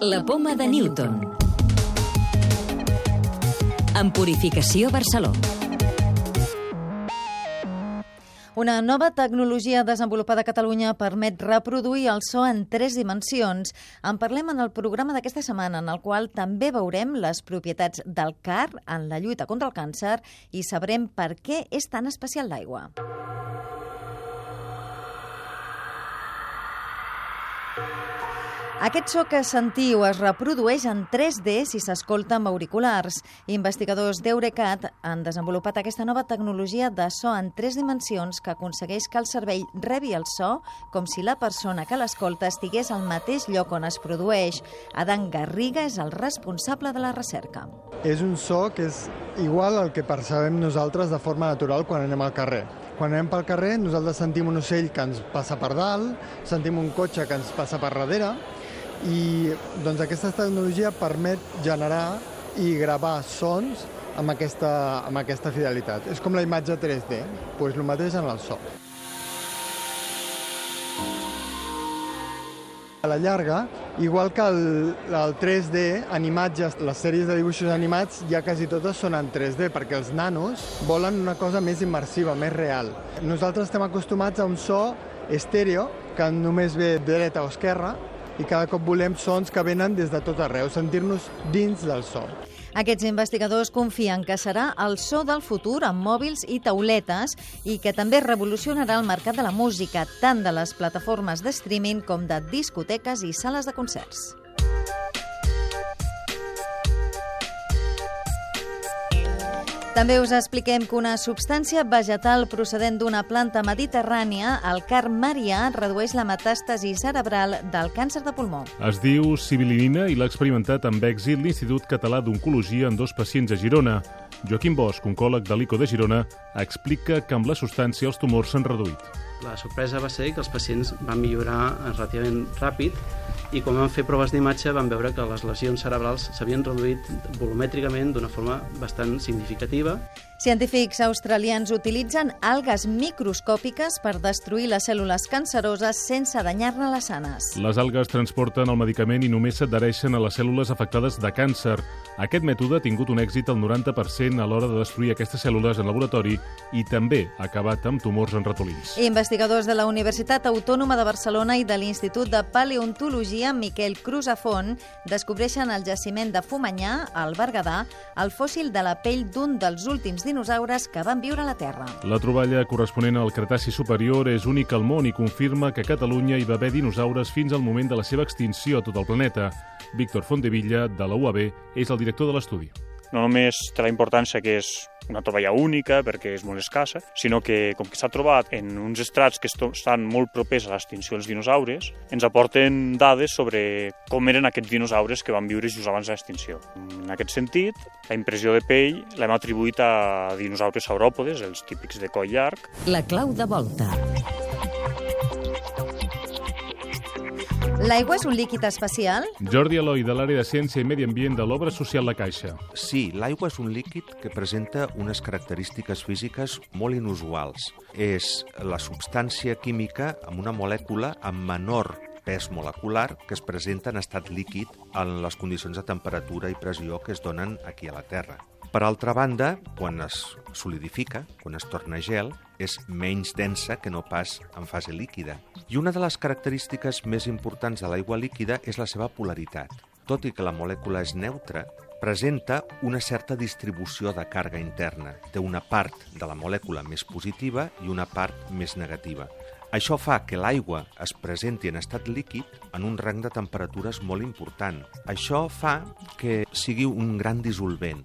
La poma de Newton. En Purificació Barceló. Una nova tecnologia desenvolupada a Catalunya permet reproduir el so en tres dimensions. En parlem en el programa d'aquesta setmana, en el qual també veurem les propietats del car en la lluita contra el càncer i sabrem per què és tan especial l'aigua. Aquest so que sentiu es reprodueix en 3D si s'escolta amb auriculars. Investigadors d'Eurecat han desenvolupat aquesta nova tecnologia de so en tres dimensions que aconsegueix que el cervell rebi el so com si la persona que l'escolta estigués al mateix lloc on es produeix. Adan Garriga és el responsable de la recerca. És un so que és igual al que percebem nosaltres de forma natural quan anem al carrer. Quan anem pel carrer, nosaltres sentim un ocell que ens passa per dalt, sentim un cotxe que ens passa per darrere, i doncs, aquesta tecnologia permet generar i gravar sons amb aquesta, amb aquesta fidelitat. És com la imatge 3D, doncs el mateix en el so. A la llarga, igual que el, el 3D, en imatges, les sèries de dibuixos animats ja quasi totes són en 3D, perquè els nanos volen una cosa més immersiva, més real. Nosaltres estem acostumats a un so estèreo, que només ve dreta o esquerra, i cada cop volem sons que venen des de tot arreu, sentir-nos dins del so. Aquests investigadors confien que serà el so del futur amb mòbils i tauletes i que també revolucionarà el mercat de la música, tant de les plataformes de streaming com de discoteques i sales de concerts. També us expliquem que una substància vegetal procedent d'una planta mediterrània, el car marià, redueix la metàstasi cerebral del càncer de pulmó. Es diu sibilinina i l'ha experimentat amb èxit l'Institut Català d'Oncologia en dos pacients a Girona. Joaquim Bosch, oncòleg de l'ICO de Girona, explica que amb la substància els tumors s'han reduït. La sorpresa va ser que els pacients van millorar relativament ràpid i quan vam fer proves d'imatge vam veure que les lesions cerebrals s'havien reduït volumètricament d'una forma bastant significativa. Científics australians utilitzen algues microscòpiques per destruir les cèl·lules canceroses sense danyar-ne les sanes. Les algues transporten el medicament i només s'adhereixen a les cèl·lules afectades de càncer. Aquest mètode ha tingut un èxit al 90% a l'hora de destruir aquestes cèl·lules en laboratori i també ha acabat amb tumors en ratolins. Investigadors de la Universitat Autònoma de Barcelona i de l'Institut de Paleontologia Miquel Cruzafont descobreixen el jaciment de Fumanyà, al Berguedà, el fòssil de la pell d'un dels últims dinosaures que van viure a la Terra. La troballa corresponent al Cretaci superior és única al món i confirma que a Catalunya hi va haver dinosaures fins al moment de la seva extinció a tot el planeta. Víctor Fontevilla, de la UAB, és el director de l'estudi. No només té la importància que és una troballa única perquè és molt escassa, sinó que com que s'ha trobat en uns estrats que estan molt propers a l'extinció dels dinosaures, ens aporten dades sobre com eren aquests dinosaures que van viure just abans de l'extinció. En aquest sentit, la impressió de pell l'hem atribuït a dinosaures sauròpodes, els típics de coll llarg. La clau de volta. L'aigua és un líquid especial? Jordi Eloi, de l'àrea de Ciència i Medi Ambient de l'Obra Social La Caixa. Sí, l'aigua és un líquid que presenta unes característiques físiques molt inusuals. És la substància química amb una molècula amb menor pes molecular que es presenta en estat líquid en les condicions de temperatura i pressió que es donen aquí a la Terra. Per altra banda, quan es solidifica, quan es torna gel, és menys densa que no pas en fase líquida. I una de les característiques més importants de l'aigua líquida és la seva polaritat. Tot i que la molècula és neutra, presenta una certa distribució de càrrega interna. Té una part de la molècula més positiva i una part més negativa. Això fa que l'aigua es presenti en estat líquid en un rang de temperatures molt important. Això fa que sigui un gran dissolvent.